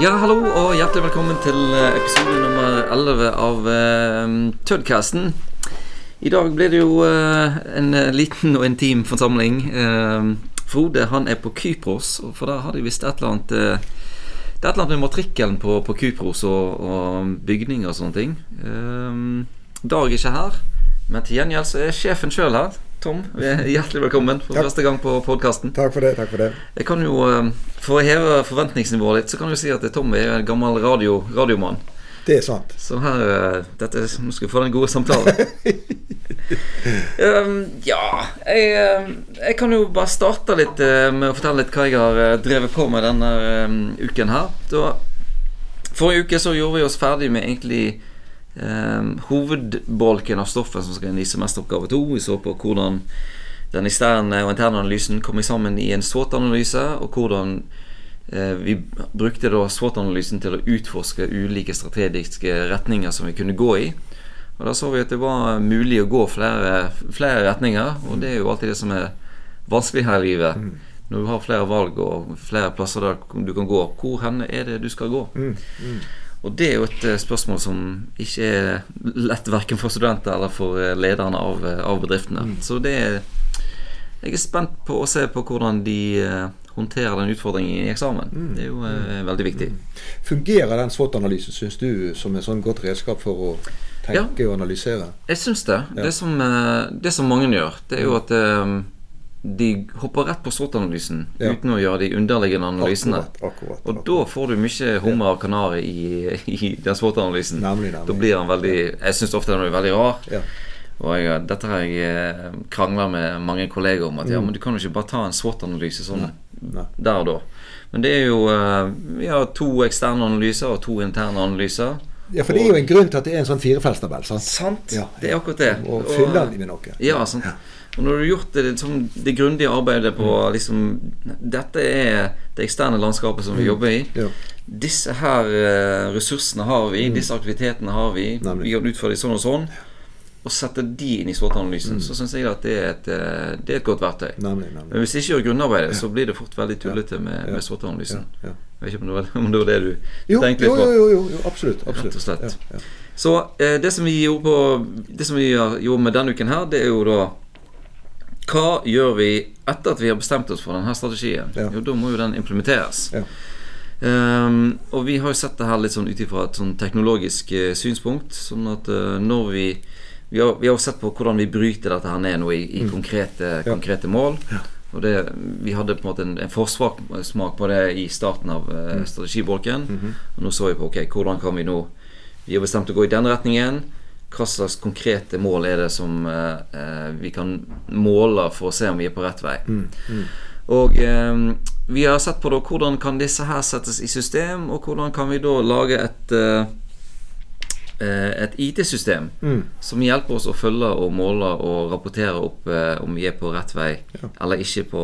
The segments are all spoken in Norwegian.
Ja, hallo og hjertelig velkommen til eh, episode nummer 11 av uh, Tødcasten. I dag blir det jo uh, en eh, liten og intim forsamling. Uh, Frode han er på Kypros, for da har de visst et eller annet uh, Det er et eller annet med matrikkelen på, på Kypros og, og bygninger og sånne ting. Eh, Dag er ikke her, men til gjengjeld så er sjefen sjøl her. Tom, hjertelig velkommen for Takk. første gang på podkasten. Takk for det. takk for det Jeg kan jo, eh, For å heve forventningsnivået litt, så kan du si at Tom er en gammel radio, radiomann. Det er sant. Så her eh, dette, Nå skal vi få den gode samtalen. um, ja jeg, eh, jeg kan jo bare starte litt med å fortelle litt hva jeg har drevet på med denne uken her. Da, forrige uke så gjorde vi oss ferdig med egentlig eh, hovedbolken av stoffet som skal inn i semesteroppgave to. Vi så på hvordan den eksterne og interne analysen kom sammen i en SWOT-analyse, og hvordan eh, vi brukte da SWOT-analysen til å utforske ulike strategiske retninger som vi kunne gå i. Og Da så vi at det var mulig å gå flere, flere retninger, og det er jo alltid det som er vanskelig her i livet. Når du har flere valg og flere plasser der du kan gå, hvor hen er det du skal gå? Mm, mm. Og det er jo et eh, spørsmål som ikke er lett verken for studenter eller for eh, lederne av, eh, av bedriftene. Så det er Jeg er spent på å se på hvordan de håndterer den utfordringen i eksamen. Det er jo eh, veldig viktig. Fungerer den SWOT-analysen, syns du, som et sånn godt redskap for å tenke og analysere? Jeg syns det. Ja. Det, som, det som mange gjør, det er jo at eh, de hopper rett på SWOT-analysen Ja. uten å gjøre de underliggende analysene. Akkurat. akkurat, Og da får du mye hummer og kanari i, i den SWOT-analysen. Da blir den veldig Jeg syns ofte den blir veldig rar. Ja. Og jeg, dette har jeg eh, krangla med mange kolleger om. At ja, Mm. men du kan jo ikke bare ta en SWOT-analyse sånn Nei. der og da. Men det er jo eh, Vi har to eksterne analyser og to interne analyser. ja, for det er jo en grunn til at det er en sånn firefeltstabell. sant? Sant! Ja, Det er akkurat det. Og fyller den med noe. Ja, sant. Og når du har gjort det, liksom, det grundige arbeidet på Mm. liksom Dette er det eksterne landskapet som vi jobber i. Ja. Disse her eh, ressursene har vi, disse aktivitetene har vi. Mm. Nemlig. Vi kan utføre de sånn og sånn. Og sette de inn i SWOT-analysen, Mm. så syns jeg at det er, et, eh, det er et godt verktøy. Nemlig. nemlig. Men hvis ikke gjør grunnarbeidet, så blir det fort veldig tullete med, med SWOT-analysen. Jeg vet ikke om det var, om det var det du Jo, tenkte litt på. jo, jo, jo, absolutt. absolutt. Rett og slett. Ja, ja. Så eh, det som vi gjorde på Det som vi gjort med denne uken her, det er jo da Hva gjør vi etter at vi har bestemt oss for denne strategien? Ja. Jo, da må jo den implementeres. Ja. Um, og vi har jo sett det her litt sånn ut ifra et sånn teknologisk uh, synspunkt. Sånn at uh, når vi vi har, vi har sett på hvordan vi bryter dette her ned nå i, i konkrete, Mm. Ja. konkrete mål. Og det, Vi hadde på en måte en, en forsmak på det i starten av uh, strategibolken. strategibolken. -hmm. Og nå så vi på ok, hvordan kan vi nå Vi har bestemt å gå i den retningen. Hva slags konkrete mål er det som eh, eh, vi kan måle for å se om vi er på rett vei? Mm, mm. Og eh, vi har sett på da hvordan kan disse her settes i system, og hvordan kan vi da lage et eh, eh, et IT-system Mm. som hjelper oss å følge og måle og rapportere opp eh, om vi er på rett vei Ja. eller ikke på,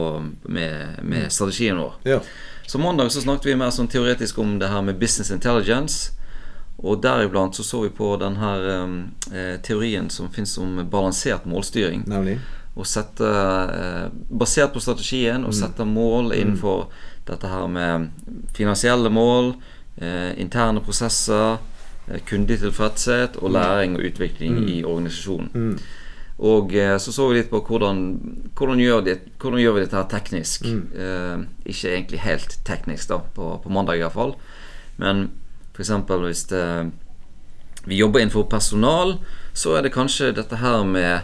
med, med strategien vår. Ja. Så mandag så snakket vi mer sånn teoretisk om det her med business intelligence. Og deriblant så så vi på denne her eh, teorien som finnes om balansert målstyring. Nemlig. Sette, eh, basert på strategien, Mm. sette mål innenfor dette her med finansielle mål, eh, interne prosesser, eh, kundig tilfredshet og læring og utvikling i organisasjonen. Mm. Og eh, så så vi litt på hvordan, hvordan, gjør, det, hvordan gjør vi dette her teknisk. Mm. Eh, ikke egentlig helt teknisk, da, på, på mandag iallfall. Men f.eks. hvis det, vi jobber innenfor personal, så er det kanskje dette her med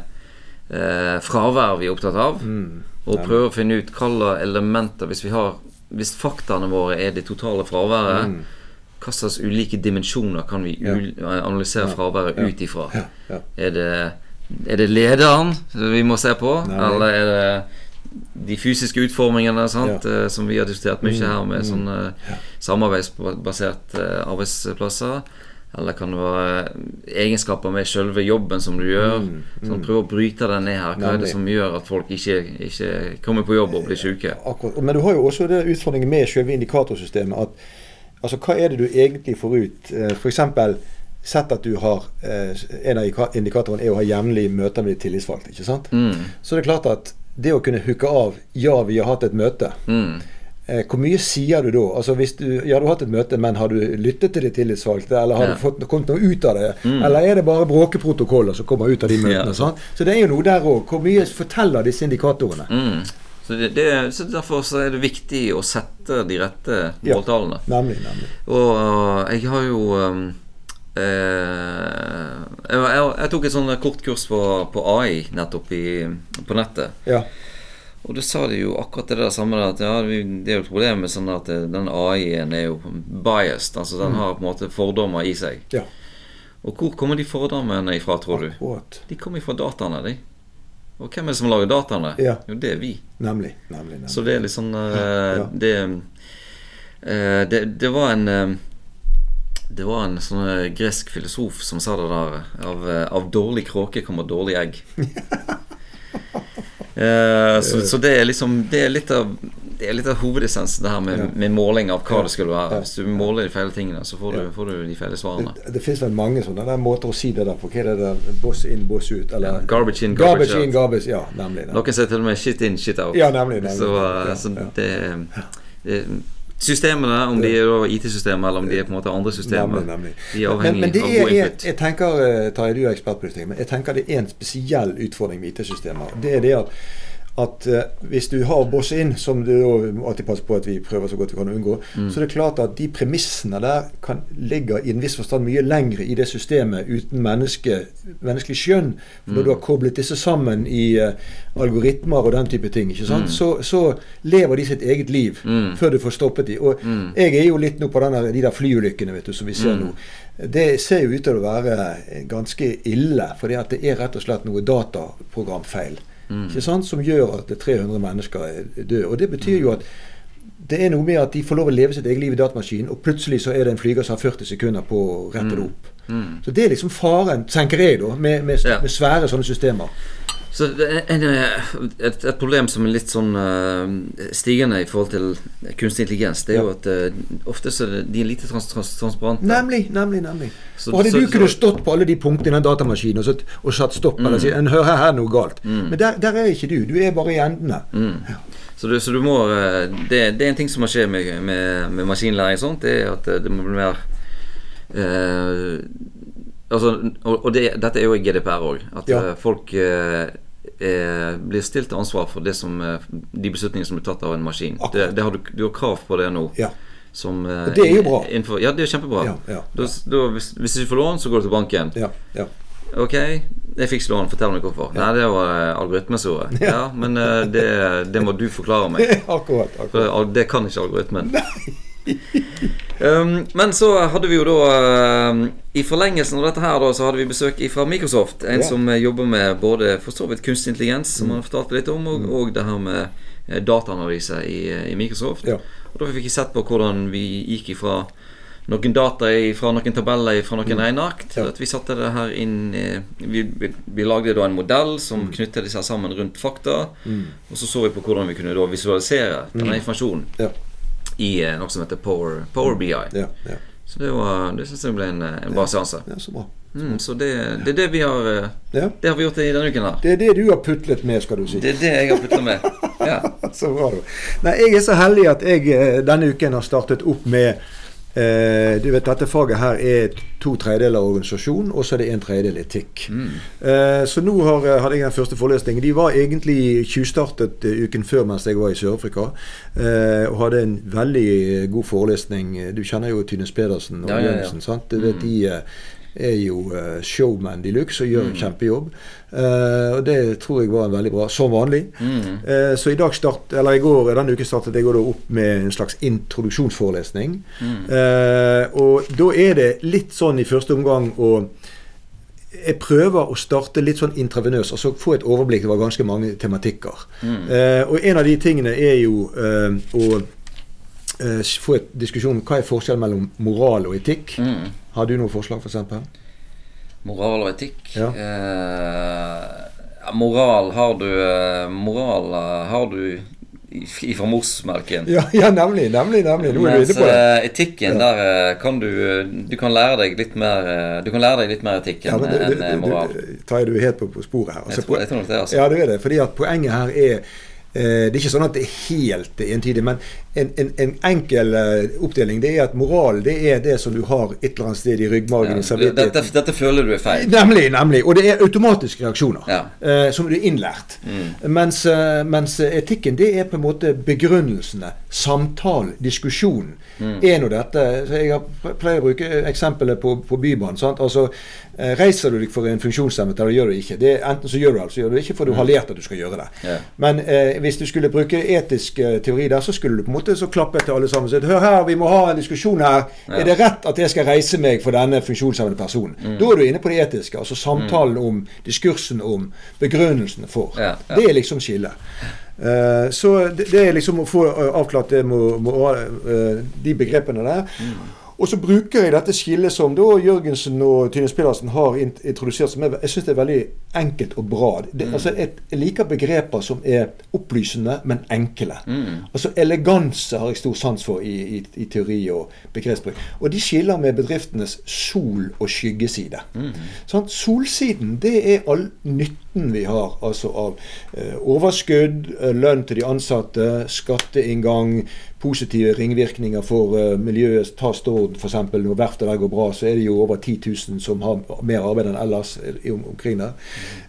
eh, fravær vi er opptatt av. Mm. Og prøve å finne ut hvilke elementer Hvis vi har Hvis faktaene våre er det totale fraværet, Mm. hva slags ulike dimensjoner kan vi Ja. analysere Ja. fraværet Ja. ut ifra? Er det, er det lederen vi må se på? Nei. Eller er det de fysiske utformingene sant? eh, som vi har diskutert mye Mm, her, med mm. sånne samarbeidsbaserte eh, arbeidsplasser? Eller kan det være egenskaper med selve jobben som du gjør? Mm, Sånn, prøv å bryte den ned her. Hva er det som gjør at folk ikke, ikke kommer på jobb og blir syke? Akkurat. Men du har jo også det utfordringen med selve indikatorsystemet. at altså, Hva er det du egentlig får ut? F.eks. Sett at du har eh, En av indikatorene er å ha jevnlige møter med de tillitsvalgte. ikke sant? Mm, Så det er klart at det å kunne hooke av 'ja, vi har hatt et møte', mm, eh, hvor mye sier du da? Altså hvis du, ja, du har hatt et møte, men har du lyttet til de tillitsvalgte? Eller har Ja. du fått kommet noe ut av det? Eller er det bare bråkeprotokoller som kommer ut av de møtene? Ja. Så det er jo noe der òg. Hvor mye forteller disse indikatorene? Mm. Så, det, det, så Derfor så er det viktig å sette de rette Ja. Nemlig, nemlig. Og jeg har jo eh, jeg, jeg, jeg tok et sånn kort kurs på, på AI nettopp i, på nettet. Ja. Og da sa de jo akkurat det der samme at ja, det er jo et problem med sånn at eh, den AI-en er jo biased. Altså den har på en måte fordommer i seg. ja. Og hvor kommer de fordommene ifra, tror du? Akkurat. De kommer ifra dataene, de. Og hvem er det som lager dataene? Ja. Jo, det er vi. Nemlig. nemlig, nemlig. Så det er litt sånn uh, det, uh, det Det var en Det var en sånn eh, gresk filosof som sa det der Av, eh, av dårlig kråke kommer dårlig egg. Eh, så, så det er liksom Det er litt av det er litt av hovedessensen, det her med, Ja. med måling av hva det skulle være. Hvis du måler de feile tingene, så får du, får du de feile svarene. Det, det finnes vel mange sånne der måter å si det der på. Hva er det der? Boss in, boss ut? Eller Ja, garbage in, garbage garbage in, garbage Ja, nemlig. nemlig. Noen sier til og med 'shit in, shit out'. Ja, nemlig, nemlig. Så, eh, Ja, så det, det Systemene, om de er IT-systemer eller om de er på en måte andre systemer, Nemlig, nemlig. de er Men, avhengig men det av er, input. jeg tenker, eh, Tarjei, du er ekspert på dette, men jeg tenker det er en spesiell utfordring med IT-systemer. Det er det at, at eh, hvis du har boss inn, som du alltid passe på at vi prøver så godt vi kan unngå, Mm. så det er klart at de premissene der kan ligger i en viss forstand mye lengre i det systemet uten menneske, menneskelig skjønn. For Mm. når du har koblet disse sammen i uh, algoritmer og den type ting? Mm. Så, så lever de sitt eget liv Mm. før du får stoppet de. Og Mm. jeg er jo litt nå på denne, de der flyulykkene vet du, som vi ser Mm. nå. Det ser jo ut til å være ganske ille, for det er rett og slett noe dataprogramfeil Mm. ikke sant, som gjør at 300 mennesker er døde. Og Det betyr jo at det er noe med at de får lov å leve sitt eget liv i datamaskinen, og plutselig så er det en flyger som har 40 sekunder på å rette det opp. Mm. Så Det er liksom faren, tenker jeg, da, med, med, med svære sånne systemer. Så det en, et, et problem som er litt sånn eh, stigende i forhold til kunstig intelligens, det er jo at eh, ofte så er de er lite trans, trans, transparente. Nemlig, nemlig, nemlig. Så- og hadde så- du kunne stått på alle de punktene i den datamaskinen og, og satt stopp, eller si en, hør her, her er noe galt. Men der, der er ikke du. Du er bare i endene. Mm. Så, du, så du må eh, det, det er en ting som må skje med, med, med maskinlæring og sånt, det er at eh, det må bli mer eh, Altså, og, og det, dette er jo i GDPR òg. At Ja. eh, folk eh, eh, blir stilt til ansvar for det som, eh, de beslutningene som blir tatt av en maskin. Det, det har du, du har krav på det nå. Ja. Som, eh, Og det er jo bra. Innenfor, ja, det er kjempebra. Ja, ja, Da, da, hvis, hvis du ikke får lån, så går du til banken. Ja, ja. Ok, jeg fikk lån. Fortell meg hvorfor. Nei, det var algoritmesordet. Ja, men eh, det, det må du forklare meg. akkurat. akkurat. For det kan ikke algoritmen. um, men så hadde vi jo da um, I forlengelsen av dette her da Så hadde vi besøk fra Microsoft. En yeah. som eh, jobber med både for så vidt kunstig intelligens, som han fortalte litt om, og, og det her med eh, dataanalyse i, eh, i Microsoft. Yeah. Og da fikk vi sett på hvordan vi gikk ifra noen data fra noen tabeller fra noen regneark Ja. at vi satte det her inn vi, vi, vi lagde da en modell som knyttet disse sammen rundt fakta. Og så så vi på hvordan vi kunne da visualisere denne informasjonen Ja, i eh, noe som heter Power, Power BI. ja, ja. Så det, var, det synes jeg ble en, eh, en bra seanse. ja så bra. Mm, så det, det er det vi har eh, Ja. Det har vi gjort i denne uken her. Det er det du har putlet med, skal du si. Det er det jeg har putlet med. Ja. Så bra, du. Nei, jeg er så heldig at jeg denne uken har startet opp med eh, Du vet, dette faget her er to tredjedeler organisasjon, og så er det en tredjedel etikk. Eh, så nå har, hadde jeg den første forelesningen. De var egentlig tjuvstartet eh, uken før mens jeg var i Sør-Afrika. Eh, og hadde en veldig god forelesning. Du kjenner jo Tynes Pedersen og Ja, ja, ja. Jørgensen, sant? Du vet, de eh, er jo eh, showman de luxe og gjør Mm. en kjempejobb. Eh, og det tror jeg var en veldig bra, som vanlig. Mm. Eh, så i dag start, eller i går, denne uken startet jeg da opp med en slags introduksjonsforelesning. Mm. Og da er det litt sånn i første omgang å jeg prøver å starte litt sånn intravenøs, altså få et overblikk Det var ganske mange tematikker. Mm. Eh, og en av de tingene er jo eh, å eh, få et diskusjon om hva er forskjellen mellom moral og etikk. Mm. Har du noe forslag, f.eks.? Moral og etikk. Ja. Eh, moral har du eh, Moral eh, har du i- fra morsmelken. Ja, ja, nemlig. nemlig, nemlig. Du Mens inne på det. etikken, der eh, kan du Du kan lære deg litt mer Du kan lære deg litt mer etikk enn ja, en, du, moral. du, Tarjei, du er helt på, på sporet her. Altså, Jeg tror, jeg tror nok det, altså. Ja, du er det. Fordi at poenget her er eh, Det er ikke sånn at det er helt entydig, men en, en, en enkel eh, oppdeling. Det er at moral det er det som du har et eller annet sted i ryggmargen. Ja, dette, dette føler du er feil. Nemlig, nemlig. Og det er automatiske reaksjoner. Ja. eh, som du er innlært. Mens, eh, mens etikken det er på en måte begrunnelsene. Samtalen, diskusjonen. Er nå dette Jeg pleier å bruke eksempelet på, på Bybanen. sant? Altså, eh, Reiser du deg for en funksjonshemmet, eller gjør du ikke? Det enten så gjør du det, eller så gjør du det ikke, for du har lært at du skal gjøre det. Yeah. Men eh, hvis du skulle bruke etisk eh, teori der, så skulle du på en måte så klappe til alle sammen si Hør her, vi må ha en diskusjon her. Er det rett at jeg skal reise meg for denne funksjonshemmede personen? Mm. Da er du inne på det etiske. Altså samtalen om, diskursen om, begrunnelsen for. Ja, ja. Det er liksom skillet. Uh, så det, det er liksom å få eh, avklart med, med, eh, de begrepene der. Mm. Og så bruker jeg dette skillet som da Jørgensen og Tynes Pedersen har introdusert, som jeg, jeg syns er veldig enkelt og bra. Det, Mm. altså jeg liker begreper som er opplysende, men enkle. Mm. Altså Eleganse har jeg stor sans for i, i, i teori og begrepsbruk. Og de skiller med bedriftenes sol- og skyggeside. Mm. Sånn, Solsiden det er all nytten vi har altså av eh, overskudd, eh, lønn til de ansatte, skatteinngang, positive ringvirkninger for eh, miljøet. Ta Stord f.eks. Når verftet der går bra, så er det jo over 10 000 som har mer arbeid enn ellers i- om, omkring der.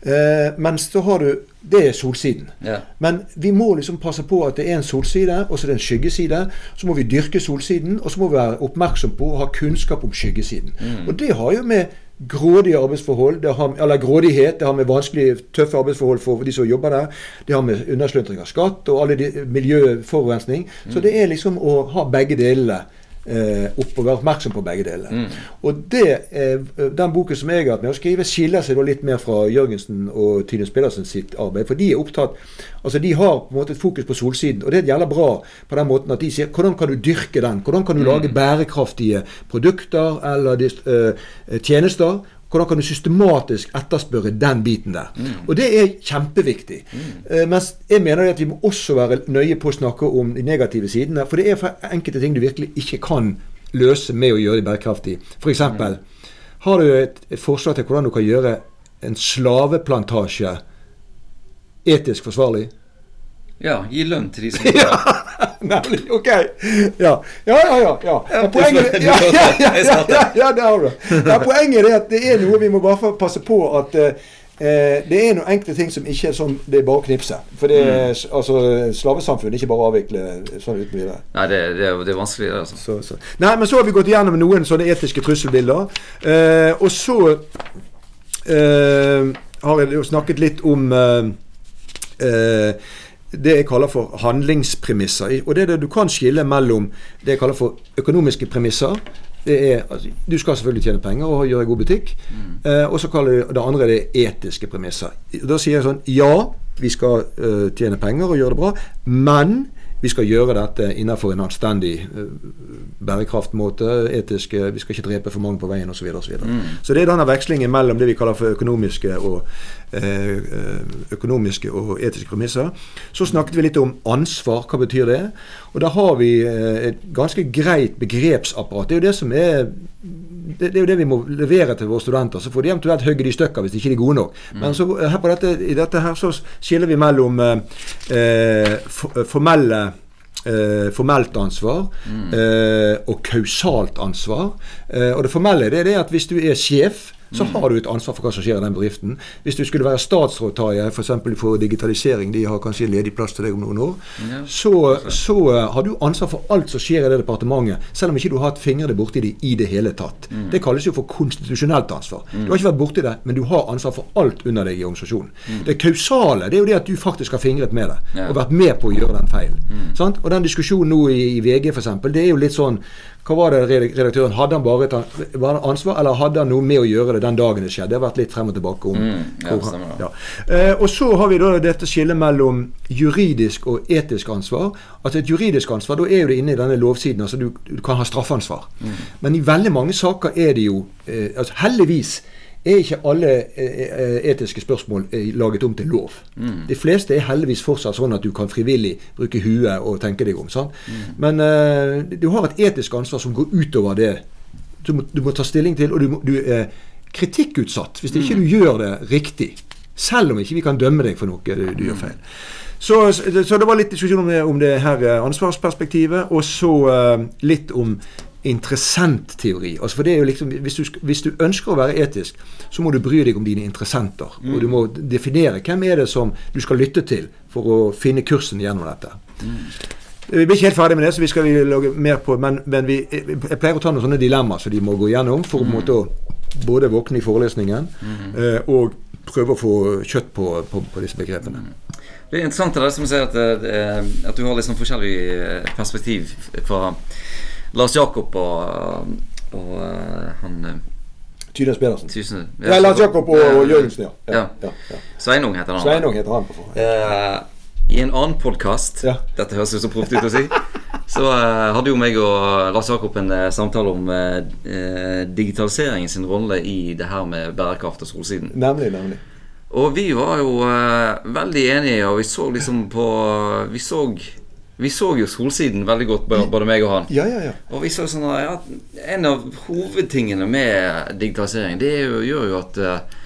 Eh, mens så har du Det er solsiden. Yeah. Men vi må liksom passe på at det er en solside, og så er det en skyggeside. Så må vi dyrke solsiden, og så må vi være oppmerksom på å ha kunnskap om skyggesiden. Og det har jo med grådige arbeidsforhold, det har, eller grådighet, det har med vanskelige, tøffe arbeidsforhold for de som jobber der. Det har med undersløntring av skatt og alle de miljøforurensning. Så det er liksom å ha begge delene eh, opp og være oppmerksom på begge delene. Og det, eh, Den boken som jeg har hatt med å skrive, skiller seg da litt mer fra Jørgensen og Tynes Pedersen sitt arbeid. For de er opptatt altså de har på en måte et fokus på solsiden. Og det er jævla bra på den måten at de sier hvordan kan du dyrke den? Hvordan kan du lage bærekraftige produkter eller eh, tjenester? Hvordan kan du systematisk etterspørre den biten der? Og det er kjempeviktig. Eh, mens jeg mener at vi må også være nøye på å snakke om de negative sidene. For det er enkelte ting du virkelig ikke kan løse med å gjøre det bærekraftig. F.eks. har du et, et forslag til hvordan du kan gjøre en slaveplantasje etisk forsvarlig? Ja, gi lønn til de som ja, Nemlig. Ok. Ja, ja, ja. ja, ja. Poenget, ja, ja, ja, ja, det har du. Poenget er at det er noe vi må bare passe på at eh, det er noen enkle ting som ikke er sånn det er bare å knipse. For det er, altså, slavesamfunn er ikke bare å avvikle sånn uten videre. Nei, det, det, det er vanskelig, det. altså. Så, så. Nei, men så har vi gått gjennom noen sånne etiske trusselbilder. Eh, og så eh, har jeg jo snakket litt om eh, eh, det jeg kaller for handlingspremisser. Og det er det du kan skille mellom det jeg kaller for økonomiske premisser. Det er, altså, du skal selvfølgelig tjene penger og gjøre god butikk. Eh, og så kaller jeg det andre det etiske premisser. Da sier jeg sånn Ja, vi skal eh, tjene penger og gjøre det bra, men vi skal gjøre dette innenfor en anstendig eh, bærekraftmåte. Etisk, eh, vi skal ikke drepe for mange på veien osv. Så, og så, videre. så det er denne vekslingen mellom det vi kaller for økonomiske og, eh, eh, økonomiske og etiske premisser. Så snakket vi litt om ansvar. Hva betyr det? Og da har vi et ganske greit begrepsapparat. Det er jo det som er det, det er jo det vi må levere til våre studenter. Så får de eventuelt hogge de i stykker hvis ikke de er gode nok. Men så, her på dette, i dette her så skiller vi mellom eh, eh, for, formelle eh, formelt ansvar eh, og kausalt ansvar. Eh, og det formelle det er det at hvis du er sjef, så har du et ansvar for hva som skjer i den bedriften. Hvis du skulle være statsråd, Tarjei, f.eks. For, for digitalisering, de har kanskje ledig plass til deg om noen år, Ja. så, så eh, har du ansvar for alt som skjer i det departementet, selv om ikke du har hatt fingrene borti det i det hele tatt. Det kalles jo for konstitusjonelt ansvar. Du har ikke vært borti det, men du har ansvar for alt under deg i organisasjonen. Det kausale det er jo det at du faktisk har fingret med det, Ja. og vært med på å gjøre den feilen. Og den diskusjonen nå i, i VG f.eks., det er jo litt sånn hva var det redaktøren Hadde han bare et ansvar, eller hadde han noe med å gjøre det den dagen det skjedde? Det har vært litt frem og tilbake om Mm, ja, det. ja. Eh, og så har vi da dette skillet mellom juridisk og etisk ansvar. Altså Et juridisk ansvar, da er jo det inne i denne lovsiden. altså Du, du kan ha straffansvar. Men i veldig mange saker er det jo eh, altså Heldigvis er ikke alle eh, eh, etiske spørsmål eh, laget om til lov. De fleste er heldigvis fortsatt sånn at du kan frivillig bruke huet og tenke deg om. sant? Men uh, du har et etisk ansvar som går utover det. Du må, du må ta stilling til, og du, må, du er kritikkutsatt hvis ikke du gjør det riktig. Selv om ikke vi kan dømme deg for noe du, du gjør feil. Så, så det var litt diskusjon om det, om det her ansvarsperspektivet, og så uh, litt om interessentteori. Altså for det er jo liksom, hvis du, hvis du ønsker å være etisk, så må du bry deg om dine interessenter. Og du må definere hvem er det som du skal lytte til for å finne kursen gjennom dette. Vi blir ikke helt ferdig med det, så vi skal vi lage mer på Men, men vi, jeg pleier å ta noen sånne dilemmaer som de må gå gjennom for måtte å både våkne i forelesningen eh, og prøve å få kjøtt på, på, på disse begrepene. Det er interessant det der som sier at, eh, at du har litt liksom forskjellig eh, perspektiv fra Lars Jakob og, og eh, han eh, Tynes Pedersen. Thysen Ja, Lars Jakob og, og Jørgensen, ja. Ja. ja, ja. Sveinung heter han. Sveinung heter han på forhånd. Eh, I en annen podkast Ja. Dette høres jo så proft ut å si. Så uh, hadde jo meg og Lars Jakob en uh, samtale om digitaliseringen sin rolle i det her med bærekraft og solsiden. Nemlig, nemlig. Og vi var jo veldig enige, og vi så liksom på Vi så, vi så jo solsiden veldig godt, både meg og han. Ja, ja, ja. Og vi så sånn at ja, En av hovedtingene med digitalisering Det jo, gjør jo at uh,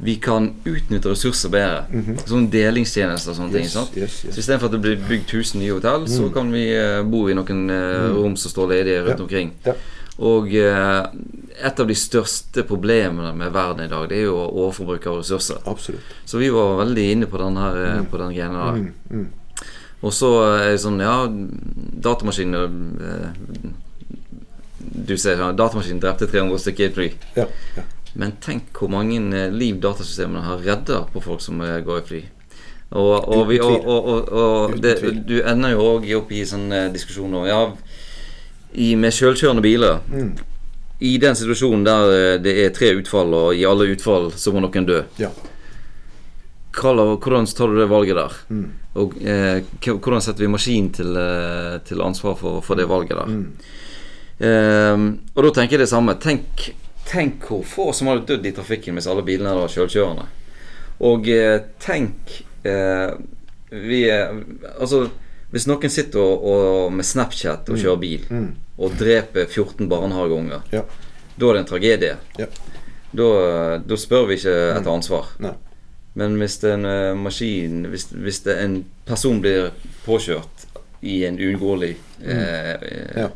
vi kan utnytte ressurser bedre. Sånne delingstjenester og sånne ting. Sant? yes, yes. Så Istedenfor at det blir bygd 1000 nye hotell, så kan vi uh, bo i noen uh, rom som står ledige rundt Ja. omkring. Ja. Og et av de største problemene med verden i dag, det er jo overforbruk av ressurser. Absolutt. Så vi var veldig inne på den her mm. på den greia der. Og så er det sånn, ja Datamaskiner eh, Du ser datamaskinen drepte 300 stykker i fly. Ja, ja. Men tenk hvor mange eh, liv datasystemene har redda på folk som eh, går i fly. Og, og, vi, og, og, det, du ender jo òg opp i sånne diskusjoner Ja, i, med sjølkjørende biler Mm. I den situasjonen der det er tre utfall, og i alle utfall så må noen dø. ja. Hvordan tar du det valget der? Mm. Og eh, hvordan setter vi maskin til, eh, til ansvar for, for det valget der? Mm. Ehm, og da tenker jeg det samme. Tenk, tenk hvor få som hadde dødd i trafikken hvis alle bilene var sjølkjørende. Og eh, tenk eh, vi er, Altså, hvis noen sitter og, og, med Snapchat og kjører bil Mm. og dreper 14 barnehageunger, Ja. da er det en tragedie. Ja. Da, da spør vi ikke etter ansvar. Nei. Men hvis er en eh, maskin Hvis, hvis det er en person blir påkjørt i en uunngåelig eh, eh, Ja.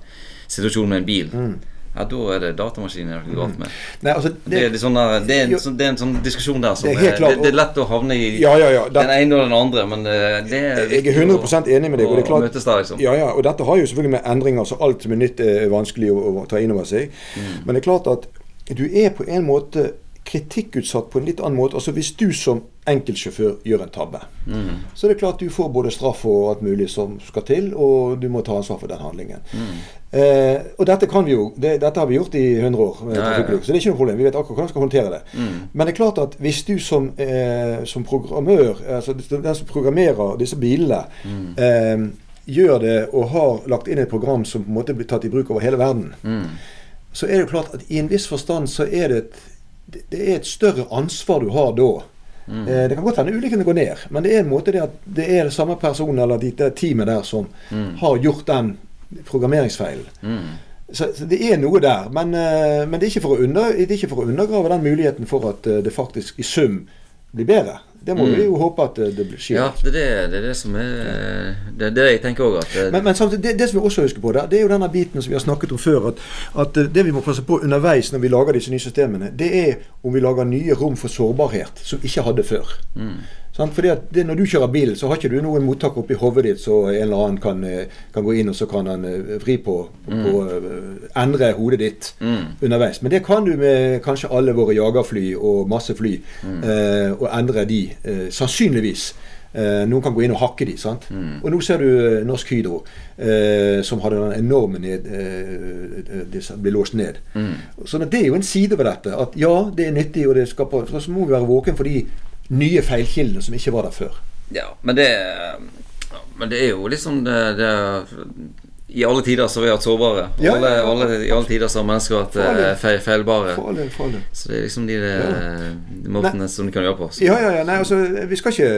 situasjon med en bil, Mm. ja, da er det datamaskinen det er galt med. Nei, altså Det, er, litt sånn det, er en, Jo. sånn- det er en sånn diskusjon der som Det er er, helt klart, det, det er lett å havne i Ja, ja, den ene og den andre, men eh, det er jeg er 100 enig med deg. Og det er klart møtes der, liksom. Ja, ja, og dette har jo selvfølgelig med endringer, så alt som er nytt er vanskelig å, å ta inn over seg. Mm. Men det er klart at du er på en måte kritikkutsatt på en litt annen måte. Altså Hvis du som enkeltsjåfør gjør en tabbe, Mm. så er det klart du får både straff og alt mulig som skal til, og du må ta ansvar for den handlingen. Mm. Eh, og dette kan vi jo, det, dette har vi gjort i 100 år, Ja, ja, ja. så det er ikke noe problem. Vi vet akkurat hvordan vi skal håndtere det. Mm. Men det er klart at hvis du som, eh, som programmør, altså den som programmerer disse bilene, Mm. eh, gjør det og har lagt inn et program som på en måte blir tatt i bruk over hele verden, Mm. så er det jo klart at i en viss forstand så er det et, det- det er et større ansvar du har da. Mm. Eh, det kan godt hende ulykkene går ned, men det er en måte det at det er det samme personen eller de, det teamet der som Mm. har gjort den programmeringsfeilen. Mm. Så, så det er noe der. Men, eh, men det, er under, det er ikke for å undergrave den muligheten for at eh, det faktisk i sum blir bedre. Det må Mm. vi jo håpe at det skjer. Ja, det er det, det er det som er Det det jeg tenker òg, at Men, men samtidig, det, det som vi også husker på, det, det er jo denne biten som vi har snakket om før. At, at eh, det vi må passe på underveis når vi lager disse nye systemene, det er om vi lager nye rom for sårbarhet som vi ikke hadde før. mm. Sånn, Fordi at det, Når du kjører bil, så har ikke du noen mottak oppi hodet ditt så en eller annen kan, eh, kan gå inn og så kan han eh, vri på, på mm. endre hodet ditt Mm. underveis. Men det kan du med kanskje alle våre jagerfly og masse fly. Eh, og endre de, eh, sannsynligvis. Eh, noen kan gå inn og hakke de. sant? Og nå ser du eh, Norsk Hydro, eh, som hadde den enorme ned, eh, det ble låst ned. Mm. Så det er jo en side ved dette. At ja, det er nyttig, og det skaper Så må vi være våken for de nye feilkildene som ikke var der før. Ja, men det Men det er jo liksom det, det I alle tider så har vi vært sårbare. Ja, alle, ja, ja. alle, I alle tider så har mennesker vært eh, feil, feilbare. Farlig, farlig. Så det er liksom de, de måtene som de kan gjøre på. Så. Ja, ja, ja. Nei, altså, vi skal ikke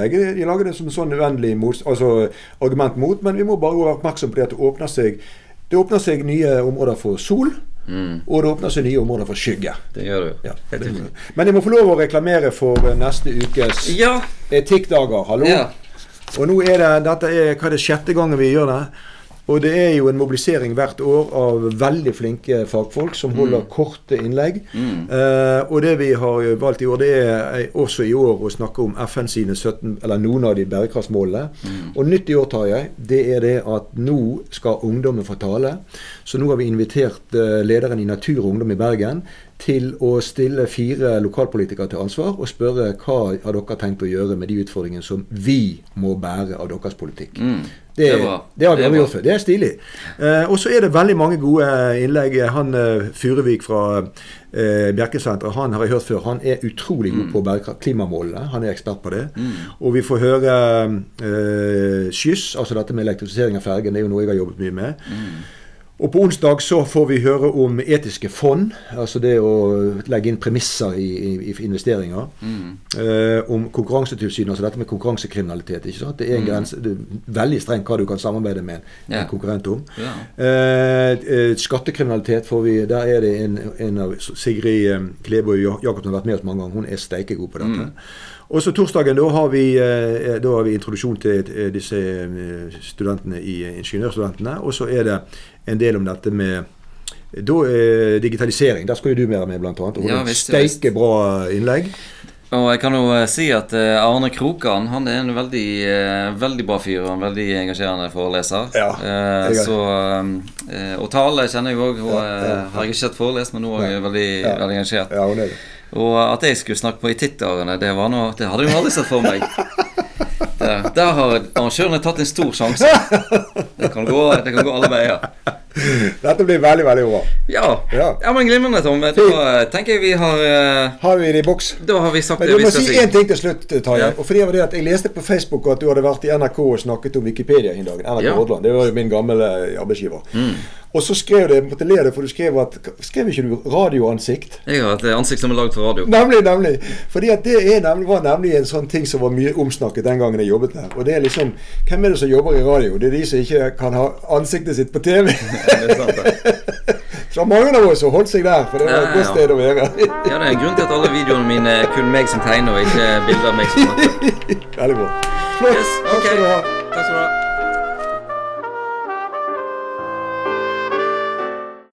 legge, lage det som en sånn uendelig mot, altså, argument mot, men vi må bare være oppmerksom på det at det åpner seg det åpner seg nye områder for sol, Mm, og det åpner seg nye områder for skygge. det gjør det jo. Ja. det. Men jeg må få lov å reklamere for neste ukes Ja, etikkdager. Hallo? ja. Og nå er det, dette er, hva er det sjette gangen vi gjør det. Og det er jo en mobilisering hvert år av veldig flinke fagfolk som holder korte innlegg. Eh, og det vi har valgt i år, det er også i år å snakke om FN sine 17, eller noen av de bærekraftsmålene. Og nytt i år, Tarjei, det er det at nå skal ungdommen få tale. Så nå har vi invitert eh, lederen i Natur og Ungdom i Bergen til å stille fire lokalpolitikere til ansvar og spørre hva har dere tenkt å gjøre med de utfordringene som vi må bære av deres politikk. Mm. Det, Det det har vi Det aldri gjort før. Det er stilig. Eh, og så er det veldig mange gode innlegg. Han eh, Furuvik fra eh, Bjerkesenteret, han har jeg hørt før. Han er utrolig god på bærekraft- klimamålene. Han er ekspert på det. Og vi får høre eh, skyss, altså dette med elektrifisering av fergen. Det er jo noe jeg har jobbet mye med. Og på onsdag så får vi høre om etiske fond, altså det å legge inn premisser i, i, i investeringer. Eh, om Konkurransetilsynet, altså dette med konkurransekriminalitet. ikke sant? Det er en grense, det er veldig strengt hva du kan samarbeide med en Ja. konkurrent om. Yeah. Eh, skattekriminalitet får vi, der er det en, en av Sigrid eh, Klebo Jacobsen har vært med oss mange ganger. Hun er steikegod på dette. Og så torsdagen da har vi, eh, da har vi introduksjon til eh, disse studentene i ingeniørstudentene. Og så er det en del om dette med da, eh, digitalisering. Der skal jo du være med, blant annet. Og Ja, visst, steike bra innlegg. Og jeg kan jo eh, si at eh, Arne Krokan han er en veldig, eh, veldig bra fyr og en veldig engasjerende foreleser. Ja, Eh, jeg så, eh, og Tale kjenner jeg òg. Hun Ja, ja, eh, har jeg ikke sett forelest, men nå er hun veldig, Ja. veldig engasjert. Hun er. Og at jeg skulle snakke på i titterne, det var noe Det hadde jeg aldri sett for meg. Der, der har arrangørene tatt en stor sjanse. Det kan gå, det kan gå alle veier. Dette blir veldig, veldig bra. Ja, Ja. ja men glimrende, Tom. Da tenker jeg vi har uh, Har vi det i boks? Da har vi sagt Men det du vi må skal si si. én ting til slutt, Tarjei. Ja. Og fordi det var det at Jeg leste på Facebook at du hadde vært i NRK og snakket om Wikipedia en dag. NRK Ja. Det var jo min gamle arbeidsgiver. Og så skrev Jeg måtte le det, for du skrev at Skrev ikke du radioansikt? Jeg har et ansikt som er lagd for radio. Nemlig, nemlig. Fordi at det nemlig, var nemlig en sånn ting som var mye omsnakket den gangen jeg jobbet der. Og det er liksom Hvem er det som jobber i radio? Det er de som ikke kan ha ansiktet sitt på TV. Det er sant, det. Så mange av oss har holdt seg der, for det var et Ja, godt sted å være. Ja, det er grunnen grunn til at alle videoene mine er kun meg som tegner, og ikke bilder av meg som snakker. Veldig bra. Flott. Yes, Takk skal du ha. Takk skal du ha.